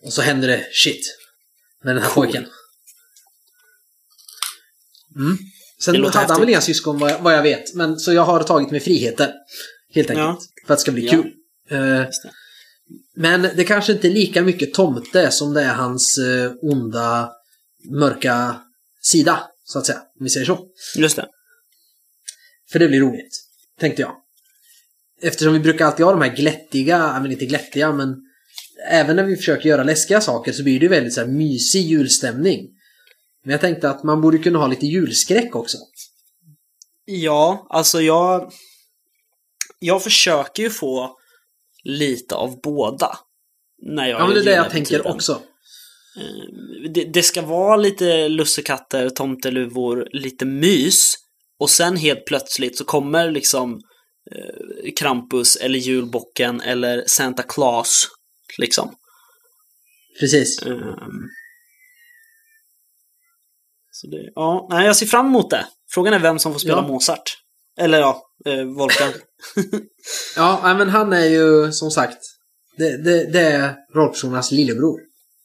Och så händer det shit. Med den här cool. pojken. Mm. Sen hade han väl inga syskon vad jag, vad jag, vet. Men, så jag har tagit mig friheter. Helt enkelt. Ja. För att det ska bli ja. kul. Uh, men det kanske inte är lika mycket tomte som det är hans uh, onda, mörka sida. Så att säga. Om vi säger så. Just det. För det blir roligt. Tänkte jag eftersom vi brukar alltid ha de här glättiga, men inte glättiga, men även när vi försöker göra läskiga saker så blir det väldigt så här mysig julstämning. Men jag tänkte att man borde kunna ha lite julskräck också. Ja, alltså jag... Jag försöker ju få lite av båda. När jag ja, men det är det jag tänker också. Eh, det, det, ska vara lite lussekatter, tomteluvor, lite mys. Och sen helt plötsligt så kommer liksom eh, Krampus eller julbocken eller Santa Claus. Liksom. Precis. Um, så det, ja, nej, jag ser fram emot det. Frågan är vem som får spela ja. Mozart. Eller ja, eh, Wolfgang. ja, men han är ju som sagt, det, det, det är rollpersonernas lillebror.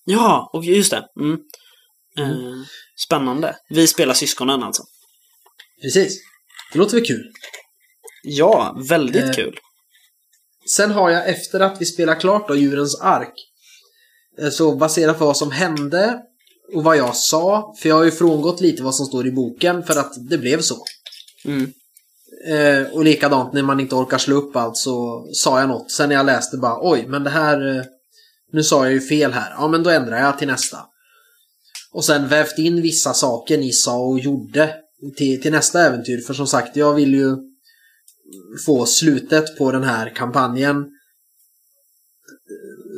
Ja, och just det. Mm. Mm. Eh, spännande. Vi spelar syskonen alltså. Precis. Det låter väl kul? Ja, väldigt eh, kul. Sen har jag efter att vi spelar klart då Djurens Ark. Eh, så baserat på vad som hände och vad jag sa. För jag har ju frångått lite vad som står i boken för att det blev så. Mm. Eh, och likadant när man inte orkar slå upp allt så sa jag något. Sen när jag läste bara oj, men det här... Eh, nu sa jag ju fel här. Ja, men då ändrar jag till nästa. Och sen vävt in vissa saker ni sa och gjorde till, till nästa äventyr. För som sagt, jag vill ju få slutet på den här kampanjen.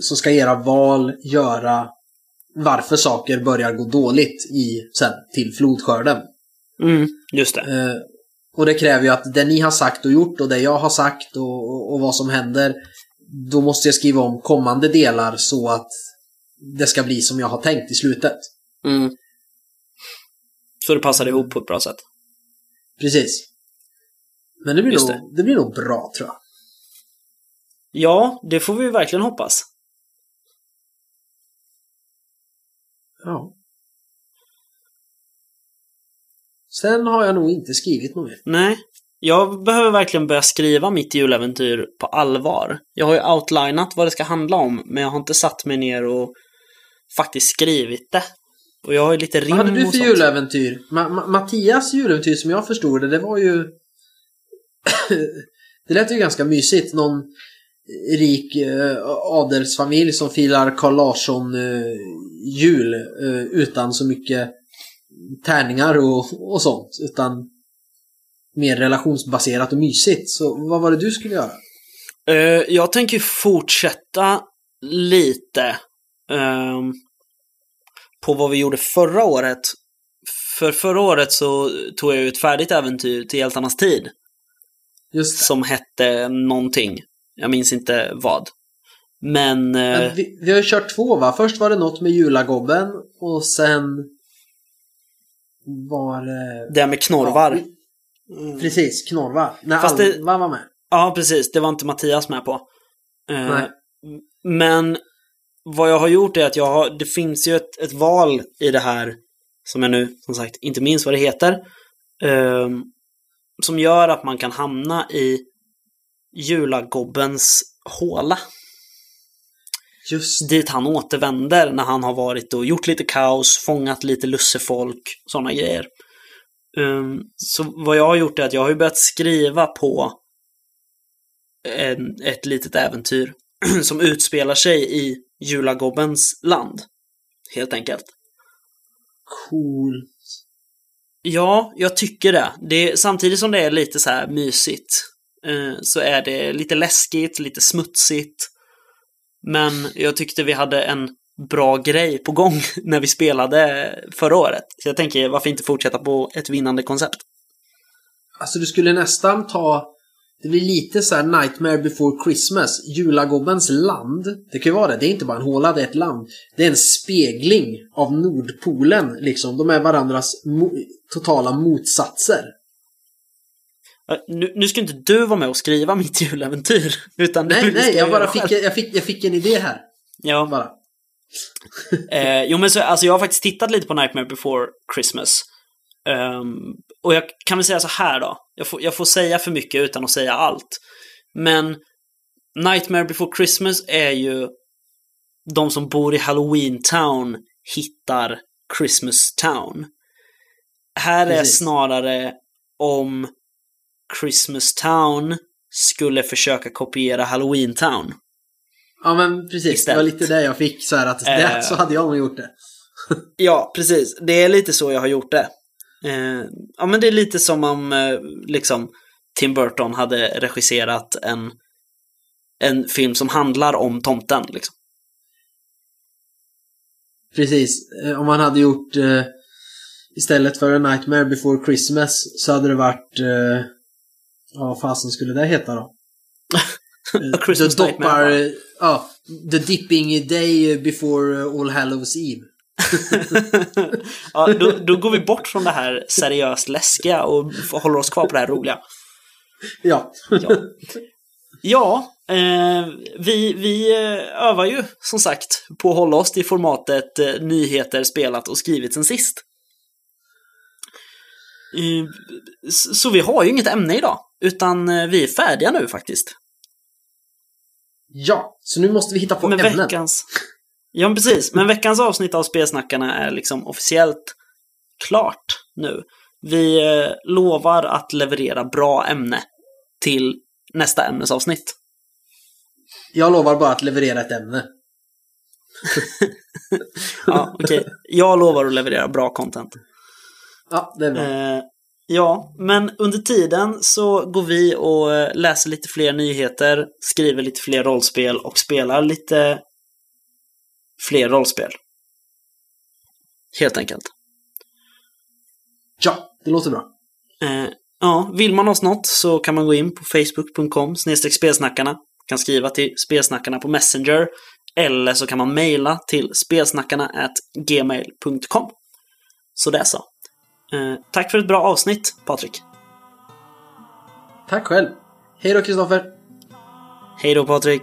Så ska era val göra varför saker börjar gå dåligt i sen till flodskörden. Mm, just det. Eh, och det kräver ju att det ni har sagt och gjort och det jag har sagt och, och, och vad som händer. Då måste jag skriva om kommande delar så att det ska bli som jag har tänkt i slutet. Mm. Så det passar ihop på ett bra sätt. Precis. Men det blir, Just nog, det. blir nog bra tror jag. Ja, det får vi verkligen hoppas. Ja. Sen har jag nog inte skrivit något mer. Nej. Jag behöver verkligen börja skriva mitt juläventyr på allvar. Jag har ju outlinat vad det ska handla om, men jag har inte satt mig ner och faktiskt skrivit det. Och jag har ju lite rim Vad hade du för juläventyr? Ma Ma Mattias juläventyr som jag förstod det, det var ju... det lät ju ganska mysigt. Någon rik eh, adelsfamilj som firar Carl Larsson eh, jul eh, utan så mycket tärningar och, och sånt. Utan mer relationsbaserat och mysigt. Så vad var det du skulle göra? Eh, jag tänker fortsätta lite ehm, på vad vi gjorde förra året. För förra året så tog jag ju ett färdigt äventyr till Hjältarnas tid. Just. Som hette någonting. Jag minns inte vad. Men... eh, Men vi, vi har ju kört två va? Först var det något med julagobben och sen var det... det med knorvar. Ja, Precis, knorvar. När Fast det- Alva var med. Ja, precis. Det var inte Mattias med på. Eh, Nej. Men vad jag har gjort är att jag har, det finns ju ett, ett val i det här, som jag nu som sagt inte minns vad det heter, ehm, som gör att man kan hamna i Julagobbens håla. Just Dit han återvänder när han har varit och gjort lite kaos, fångat lite lussefolk, sådana grejer. Ehm, så vad jag har gjort är att jag har ju börjat skriva på en, ett litet äventyr som utspelar sig i Julagobbens land. Helt enkelt. cool. Ja, jag tycker det. det samtidigt som det är lite så här mysigt Eh, så är det lite läskigt, lite smutsigt. Men jag tyckte vi hade en bra grej på gång när vi spelade förra året. Så jag tänker, varför inte fortsätta på ett vinnande koncept? Alltså du skulle nästan ta... Det blir lite så här Nightmare before Christmas. Julagobbens land. Det kan ju vara det. Det är inte bara en håla, det är ett land. Det är en spegling av Nordpolen liksom. De är varandras mo totala motsatser. Eh, Nu, nu ska inte du vara med och skriva mitt juläventyr. Utan Nej, nej, jag bara fick, jag fick, jag fick en idé här. Ja, Bara. Eh, jo men så, alltså jag har faktiskt tittat lite på Nightmare before Christmas. Ehm, och jag kan väl säga så här då. Jag får, jag får säga för mycket utan att säga allt. Men Nightmare before Christmas är ju de som bor i Halloween Town hittar Christmas Town. Här är Precis. snarare om Christmas Town skulle försöka kopiera Halloween Town. Ja men precis, det var Istället. lite det jag fick så här att det, Eh. så hade jag nog gjort det. Ja, precis. Det är lite så jag har gjort det. Eh, ja, men det är lite som om eh, liksom Tim Burton hade regisserat en, en film som handlar om tomten. Liksom. Precis, eh, om man hade gjort eh, istället för A Nightmare before Christmas så hade det varit eh, ja, vad fasen skulle det heta då? A Christmas the Nightmare, doppar, eh, ja, The Dipping Day before eh, All Hallows Eve. ja, då, då går vi bort från det här seriöst läskiga och håller oss kvar på det här roliga. Ja. Ja, ja eh, vi, vi eh, övar ju som sagt på att hålla oss till formatet eh, nyheter spelat och skrivit sen sist. Så vi har ju inget ämne idag, utan eh, vi är färdiga nu faktiskt. ja, så nu måste vi hitta på Men ämnen. veckans... Ja, precis. Men veckans avsnitt av Spelsnackarna är liksom officiellt klart nu. Vi eh, lovar att leverera bra ämne till nästa ämnesavsnitt. Jag lovar bara att leverera ett ämne. Ja, okej. Jag lovar att leverera bra content. Ja, det är bra. Eh, ja, men under tiden så går vi och eh, läser lite fler nyheter, skriver lite fler rollspel och spelar lite fler rollspel. Helt enkelt. Ja, det låter bra. Eh, ja, vill man oss något så kan man gå in på facebook.com spelsnackarna. Kan skriva till spelsnackarna på Messenger. Eller så kan man mejla till spelsnackarna gmail.com. Så det är så. Eh, tack för ett bra avsnitt, Patrik. Tack själv. Hej då Kristoffer. Hej då, Patrik.